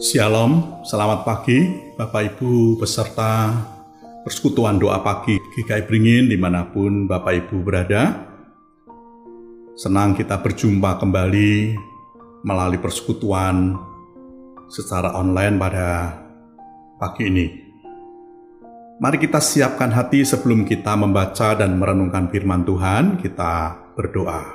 Shalom, selamat pagi Bapak Ibu beserta persekutuan doa pagi GKI Beringin di mana pun Bapak Ibu berada. Senang kita berjumpa kembali melalui persekutuan secara online pada pagi ini. Mari kita siapkan hati sebelum kita membaca dan merenungkan firman Tuhan, kita berdoa.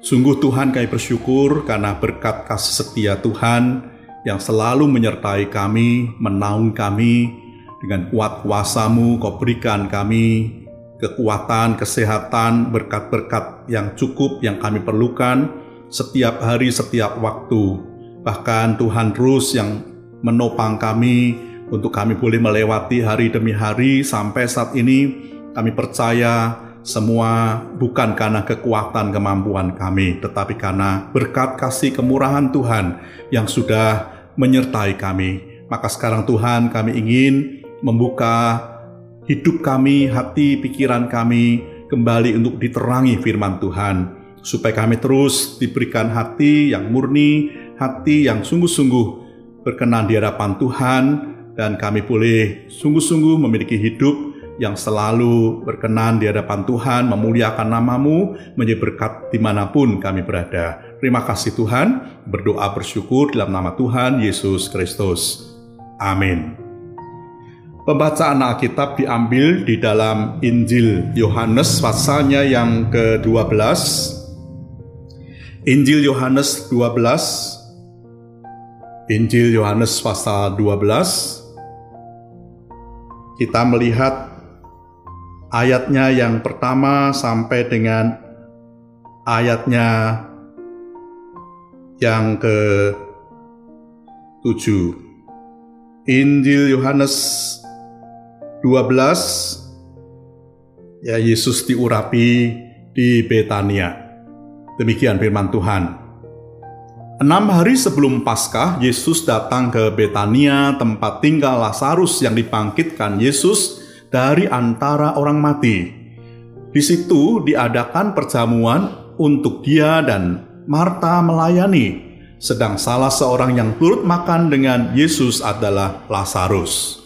Sungguh Tuhan kami bersyukur karena berkat kasih setia Tuhan yang selalu menyertai kami, menaung kami, dengan kuat kuasamu kau berikan kami kekuatan, kesehatan, berkat-berkat yang cukup yang kami perlukan setiap hari, setiap waktu. Bahkan Tuhan terus yang menopang kami untuk kami boleh melewati hari demi hari sampai saat ini kami percaya semua bukan karena kekuatan kemampuan kami, tetapi karena berkat kasih kemurahan Tuhan yang sudah menyertai kami. Maka sekarang Tuhan kami ingin membuka hidup kami, hati, pikiran kami kembali untuk diterangi firman Tuhan. Supaya kami terus diberikan hati yang murni, hati yang sungguh-sungguh berkenan di hadapan Tuhan, dan kami boleh sungguh-sungguh memiliki hidup yang selalu berkenan di hadapan Tuhan, memuliakan namamu, menjadi berkat di mana pun kami berada. Terima kasih Tuhan, berdoa bersyukur dalam nama Tuhan Yesus Kristus. Amin. Pembacaan Alkitab diambil di dalam Injil Yohanes pasalnya yang ke-12. Injil Yohanes 12 Injil Yohanes pasal 12 kita melihat ayatnya yang pertama sampai dengan ayatnya yang ke tujuh. Injil Yohanes 12 ya Yesus diurapi di Betania. Demikian firman Tuhan. Enam hari sebelum Paskah, Yesus datang ke Betania, tempat tinggal Lazarus yang dibangkitkan Yesus dari antara orang mati. Di situ diadakan perjamuan untuk dia dan Marta melayani, sedang salah seorang yang turut makan dengan Yesus adalah Lazarus.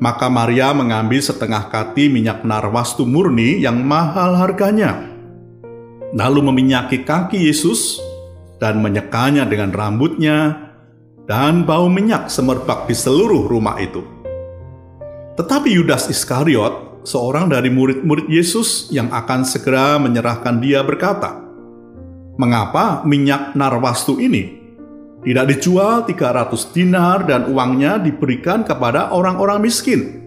Maka Maria mengambil setengah kati minyak narwastu murni yang mahal harganya, lalu meminyaki kaki Yesus dan menyekanya dengan rambutnya, dan bau minyak semerbak di seluruh rumah itu. Tetapi Yudas Iskariot, seorang dari murid-murid Yesus yang akan segera menyerahkan dia berkata, Mengapa minyak narwastu ini tidak dijual 300 dinar dan uangnya diberikan kepada orang-orang miskin?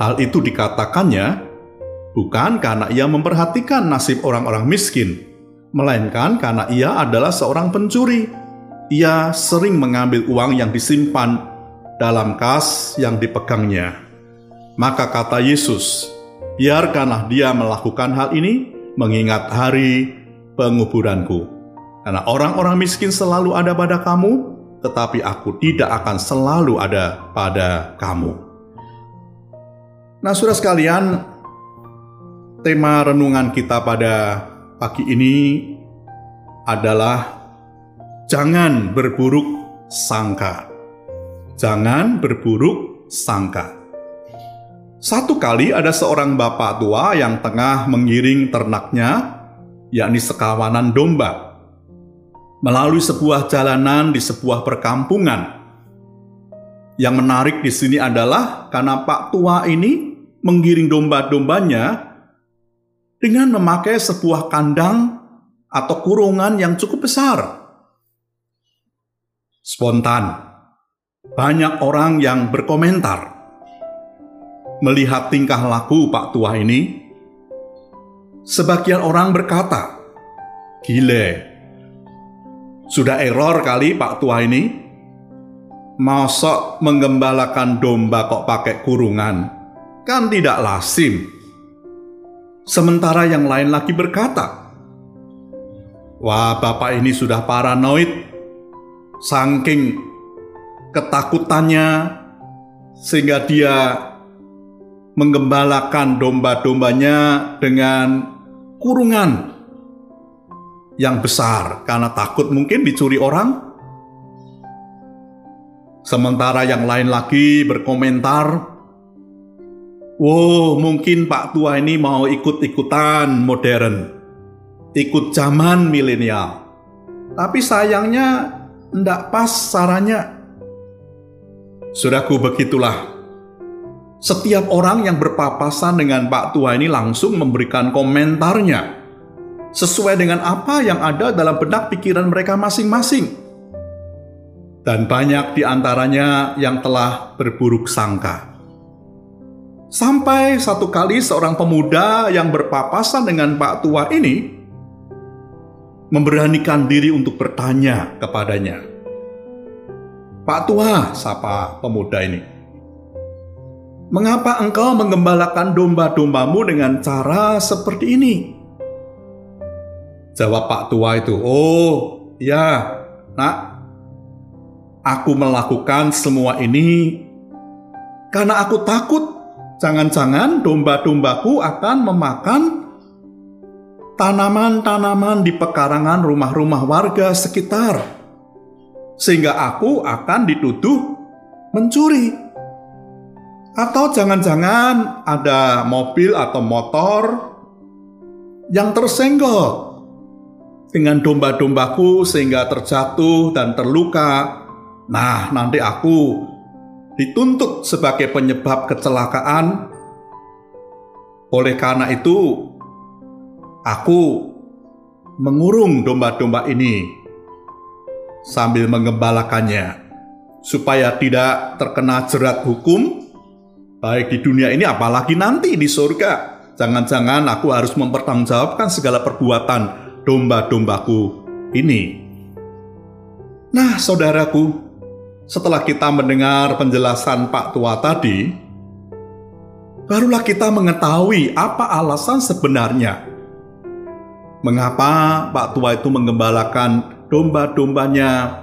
Hal itu dikatakannya bukan karena ia memperhatikan nasib orang-orang miskin, melainkan karena ia adalah seorang pencuri. Ia sering mengambil uang yang disimpan dalam kas yang dipegangnya. Maka kata Yesus, biarkanlah dia melakukan hal ini mengingat hari penguburanku. Karena orang-orang miskin selalu ada pada kamu, tetapi aku tidak akan selalu ada pada kamu. Nah, sudah sekalian, tema renungan kita pada pagi ini adalah jangan berburuk sangka. Jangan berburuk sangka. Satu kali ada seorang bapak tua yang tengah mengiring ternaknya, yakni sekawanan domba, melalui sebuah jalanan di sebuah perkampungan. Yang menarik di sini adalah karena Pak Tua ini menggiring domba-dombanya dengan memakai sebuah kandang atau kurungan yang cukup besar. Spontan, banyak orang yang berkomentar melihat tingkah laku Pak Tua ini. Sebagian orang berkata, "Gile, sudah error kali Pak Tua ini. Masuk menggembalakan domba kok pakai kurungan, kan tidak lazim." Sementara yang lain lagi berkata, Wah bapak ini sudah paranoid, saking ketakutannya sehingga dia menggembalakan domba-dombanya dengan kurungan yang besar karena takut mungkin dicuri orang. Sementara yang lain lagi berkomentar, Wow, mungkin Pak Tua ini mau ikut-ikutan modern, ikut zaman milenial. Tapi sayangnya ndak pas sarannya. Sudahku begitulah. Setiap orang yang berpapasan dengan Pak Tua ini langsung memberikan komentarnya sesuai dengan apa yang ada dalam benak pikiran mereka masing-masing. Dan banyak di antaranya yang telah berburuk sangka. Sampai satu kali seorang pemuda yang berpapasan dengan Pak Tua ini memberanikan diri untuk bertanya kepadanya. Pak Tua, sapa pemuda ini. Mengapa engkau mengembalakan domba-dombamu dengan cara seperti ini? Jawab Pak Tua itu, oh ya nak, aku melakukan semua ini karena aku takut Jangan-jangan domba-dombaku akan memakan tanaman-tanaman di pekarangan rumah-rumah warga sekitar, sehingga aku akan dituduh mencuri. Atau jangan-jangan ada mobil atau motor yang tersenggol dengan domba-dombaku sehingga terjatuh dan terluka. Nah, nanti aku dituntut sebagai penyebab kecelakaan. Oleh karena itu, aku mengurung domba-domba ini sambil mengembalakannya supaya tidak terkena jerat hukum baik di dunia ini apalagi nanti di surga. Jangan-jangan aku harus mempertanggungjawabkan segala perbuatan domba-dombaku ini. Nah, saudaraku, setelah kita mendengar penjelasan Pak Tua tadi, barulah kita mengetahui apa alasan sebenarnya. Mengapa Pak Tua itu mengembalakan domba-dombanya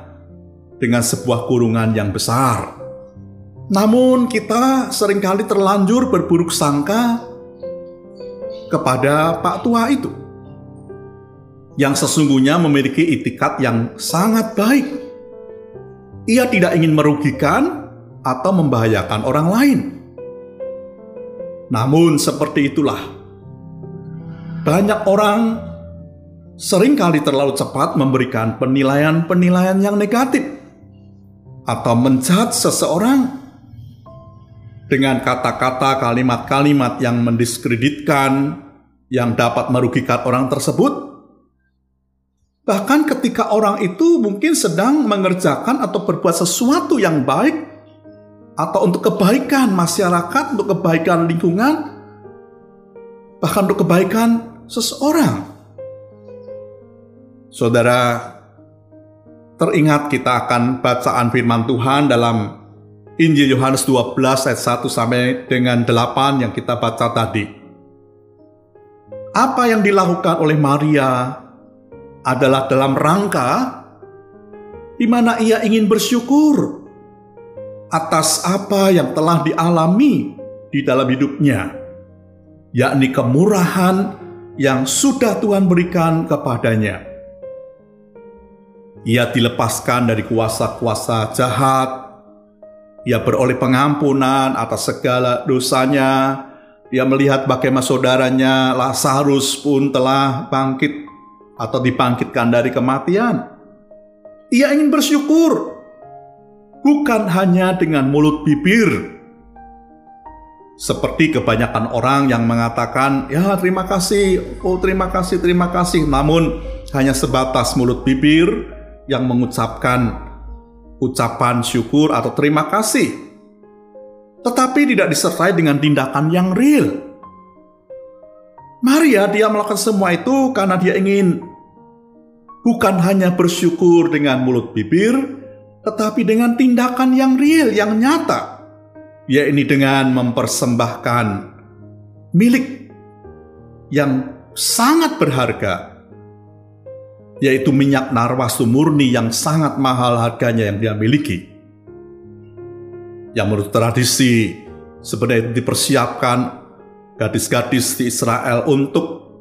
dengan sebuah kurungan yang besar. Namun kita sering kali terlanjur berburuk sangka kepada Pak Tua itu yang sesungguhnya memiliki itikat yang sangat baik. Ia tidak ingin merugikan atau membahayakan orang lain. Namun, seperti itulah. Banyak orang sering kali terlalu cepat memberikan penilaian-penilaian yang negatif atau menjat seseorang dengan kata-kata kalimat-kalimat yang mendiskreditkan yang dapat merugikan orang tersebut Bahkan ketika orang itu mungkin sedang mengerjakan atau berbuat sesuatu yang baik atau untuk kebaikan masyarakat, untuk kebaikan lingkungan, bahkan untuk kebaikan seseorang. Saudara, teringat kita akan bacaan firman Tuhan dalam Injil Yohanes 12 ayat 1 sampai dengan 8 yang kita baca tadi. Apa yang dilakukan oleh Maria adalah dalam rangka di mana ia ingin bersyukur atas apa yang telah dialami di dalam hidupnya, yakni kemurahan yang sudah Tuhan berikan kepadanya. Ia dilepaskan dari kuasa-kuasa jahat, ia beroleh pengampunan atas segala dosanya, ia melihat bagaimana saudaranya Lazarus pun telah bangkit atau dibangkitkan dari kematian. Ia ingin bersyukur, bukan hanya dengan mulut bibir. Seperti kebanyakan orang yang mengatakan, "Ya, terima kasih, oh terima kasih, terima kasih," namun hanya sebatas mulut bibir yang mengucapkan ucapan syukur atau terima kasih, tetapi tidak disertai dengan tindakan yang real. Maria dia melakukan semua itu karena dia ingin bukan hanya bersyukur dengan mulut bibir, tetapi dengan tindakan yang real, yang nyata, yaitu dengan mempersembahkan milik yang sangat berharga, yaitu minyak narwastu murni yang sangat mahal harganya yang dia miliki. Yang menurut tradisi sebenarnya dipersiapkan gadis-gadis di Israel untuk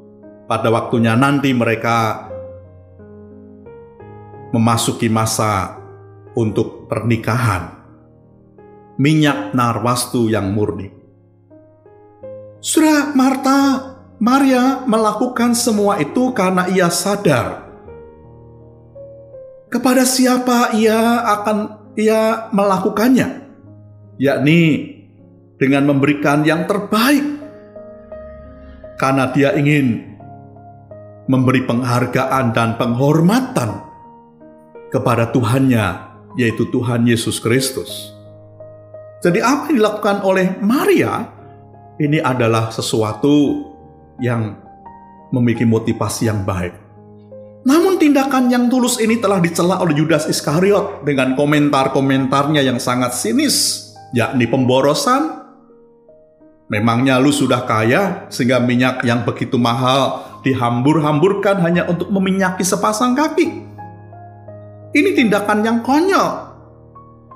pada waktunya nanti mereka memasuki masa untuk pernikahan. minyak narwastu yang murni. Surah Marta, Maria melakukan semua itu karena ia sadar kepada siapa ia akan ia melakukannya, yakni dengan memberikan yang terbaik, karena dia ingin memberi penghargaan dan penghormatan kepada Tuhannya, yaitu Tuhan Yesus Kristus. Jadi, apa yang dilakukan oleh Maria ini adalah sesuatu yang memiliki motivasi yang baik. Namun tindakan yang tulus ini telah dicela oleh Yudas Iskariot dengan komentar-komentarnya yang sangat sinis, yakni pemborosan. Memangnya lu sudah kaya sehingga minyak yang begitu mahal dihambur-hamburkan hanya untuk meminyaki sepasang kaki. Ini tindakan yang konyol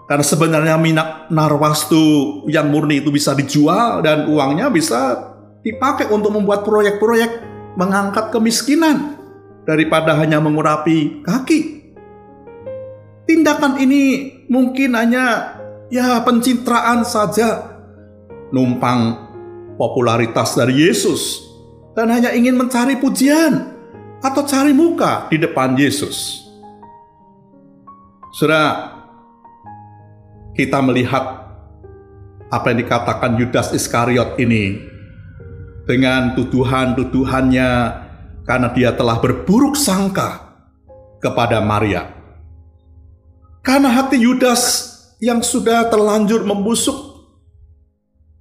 karena sebenarnya minyak narwastu yang murni itu bisa dijual dan uangnya bisa dipakai untuk membuat proyek-proyek mengangkat kemiskinan daripada hanya mengurapi kaki. Tindakan ini mungkin hanya ya pencitraan saja numpang popularitas dari Yesus dan hanya ingin mencari pujian atau cari muka di depan Yesus. Saudara, kita melihat apa yang dikatakan Yudas Iskariot ini dengan tuduhan-tuduhannya karena dia telah berburuk sangka kepada Maria. Karena hati Yudas yang sudah terlanjur membusuk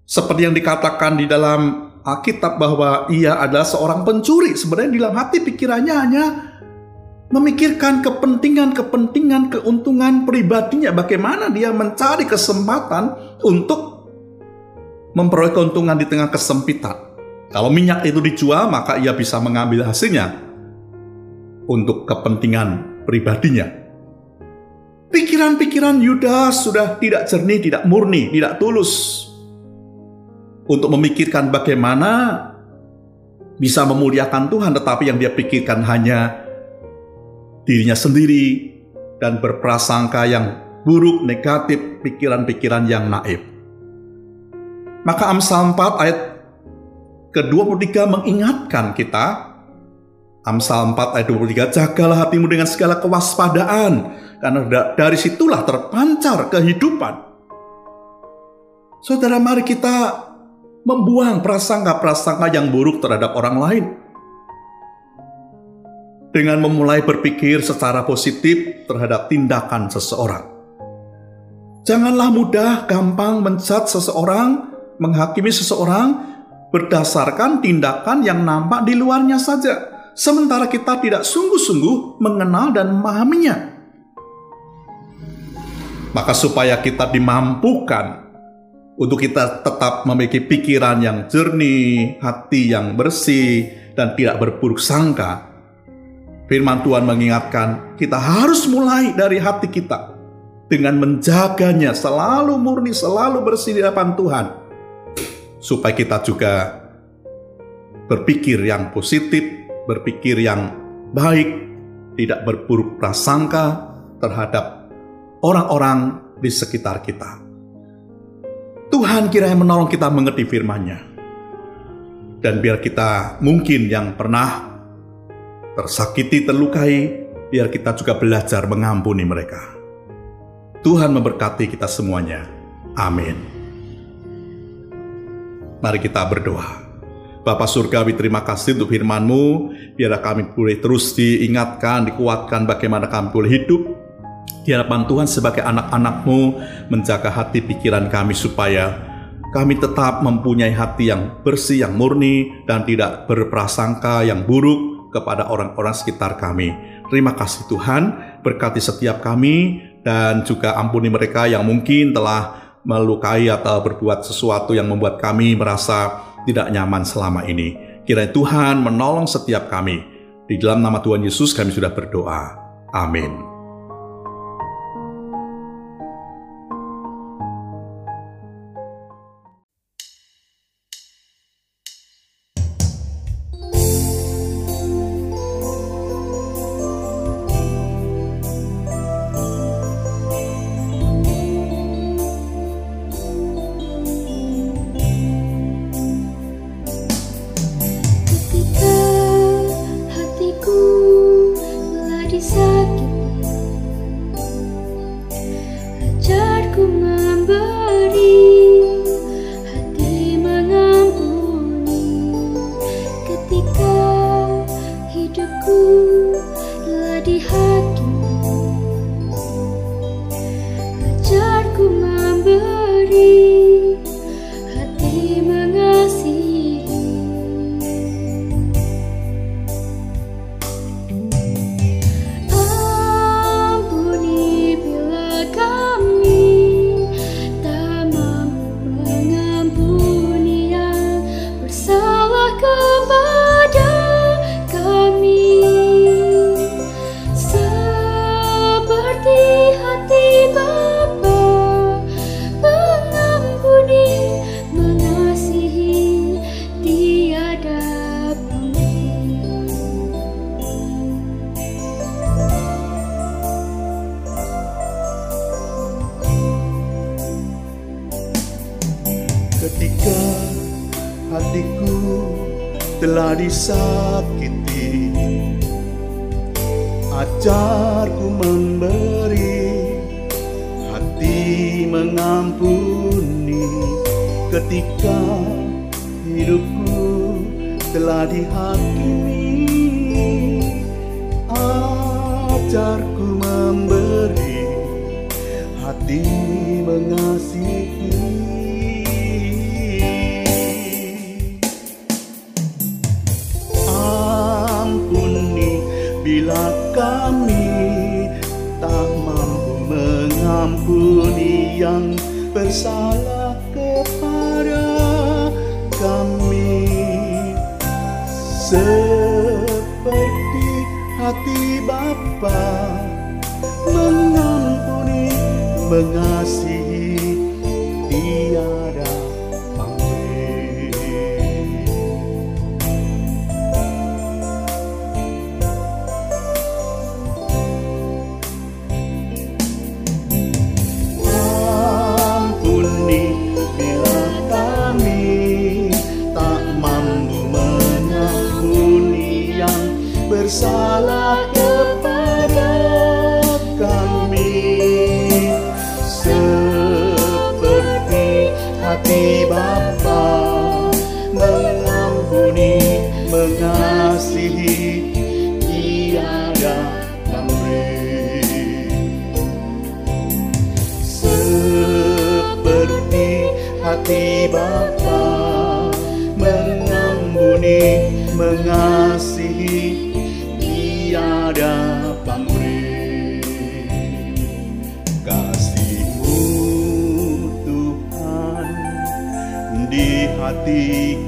seperti yang dikatakan di dalam Alkitab bahwa ia adalah seorang pencuri. Sebenarnya di dalam hati pikirannya hanya memikirkan kepentingan-kepentingan keuntungan pribadinya bagaimana dia mencari kesempatan untuk memperoleh keuntungan di tengah kesempitan. Kalau minyak itu dijual maka ia bisa mengambil hasilnya untuk kepentingan pribadinya. Pikiran-pikiran Yudas sudah tidak jernih, tidak murni, tidak tulus untuk memikirkan bagaimana bisa memuliakan Tuhan, tetapi yang dia pikirkan hanya dirinya sendiri dan berprasangka yang buruk, negatif, pikiran-pikiran yang naif. Maka Amsal 4 ayat ke-23 mengingatkan kita Amsal 4 ayat 23 Jagalah hatimu dengan segala kewaspadaan Karena dari situlah terpancar kehidupan Saudara mari kita membuang prasangka-prasangka yang buruk terhadap orang lain dengan memulai berpikir secara positif terhadap tindakan seseorang. Janganlah mudah gampang mencat seseorang, menghakimi seseorang berdasarkan tindakan yang nampak di luarnya saja, sementara kita tidak sungguh-sungguh mengenal dan memahaminya. Maka supaya kita dimampukan untuk kita tetap memiliki pikiran yang jernih, hati yang bersih, dan tidak berburuk sangka, Firman Tuhan mengingatkan kita harus mulai dari hati kita dengan menjaganya selalu murni, selalu bersih di hadapan Tuhan. Supaya kita juga berpikir yang positif, berpikir yang baik, tidak berburuk prasangka terhadap orang-orang di sekitar kita. Tuhan kiranya menolong kita mengerti firman-Nya. Dan biar kita mungkin yang pernah tersakiti, terlukai, biar kita juga belajar mengampuni mereka. Tuhan memberkati kita semuanya. Amin. Mari kita berdoa. Bapak Surgawi terima kasih untuk firman-Mu, biarlah kami boleh terus diingatkan, dikuatkan bagaimana kami boleh hidup di hadapan Tuhan sebagai anak-anak-Mu, menjaga hati pikiran kami supaya kami tetap mempunyai hati yang bersih, yang murni, dan tidak berprasangka yang buruk, kepada orang-orang sekitar kami. Terima kasih Tuhan, berkati setiap kami dan juga ampuni mereka yang mungkin telah melukai atau berbuat sesuatu yang membuat kami merasa tidak nyaman selama ini. Kiranya Tuhan menolong setiap kami. Di dalam nama Tuhan Yesus kami sudah berdoa. Amin. suck ketika hatiku telah disakiti ajarku memberi hati mengampuni ketika hidupku telah dihakimi. Ajarku memberi hati mengasihi bila kami tak mampu mengampuni yang bersalah kepada kami seperti hati Bapa mengampuni mengasihi mengasihi tiada pamrih. Kasihmu Tuhan di hati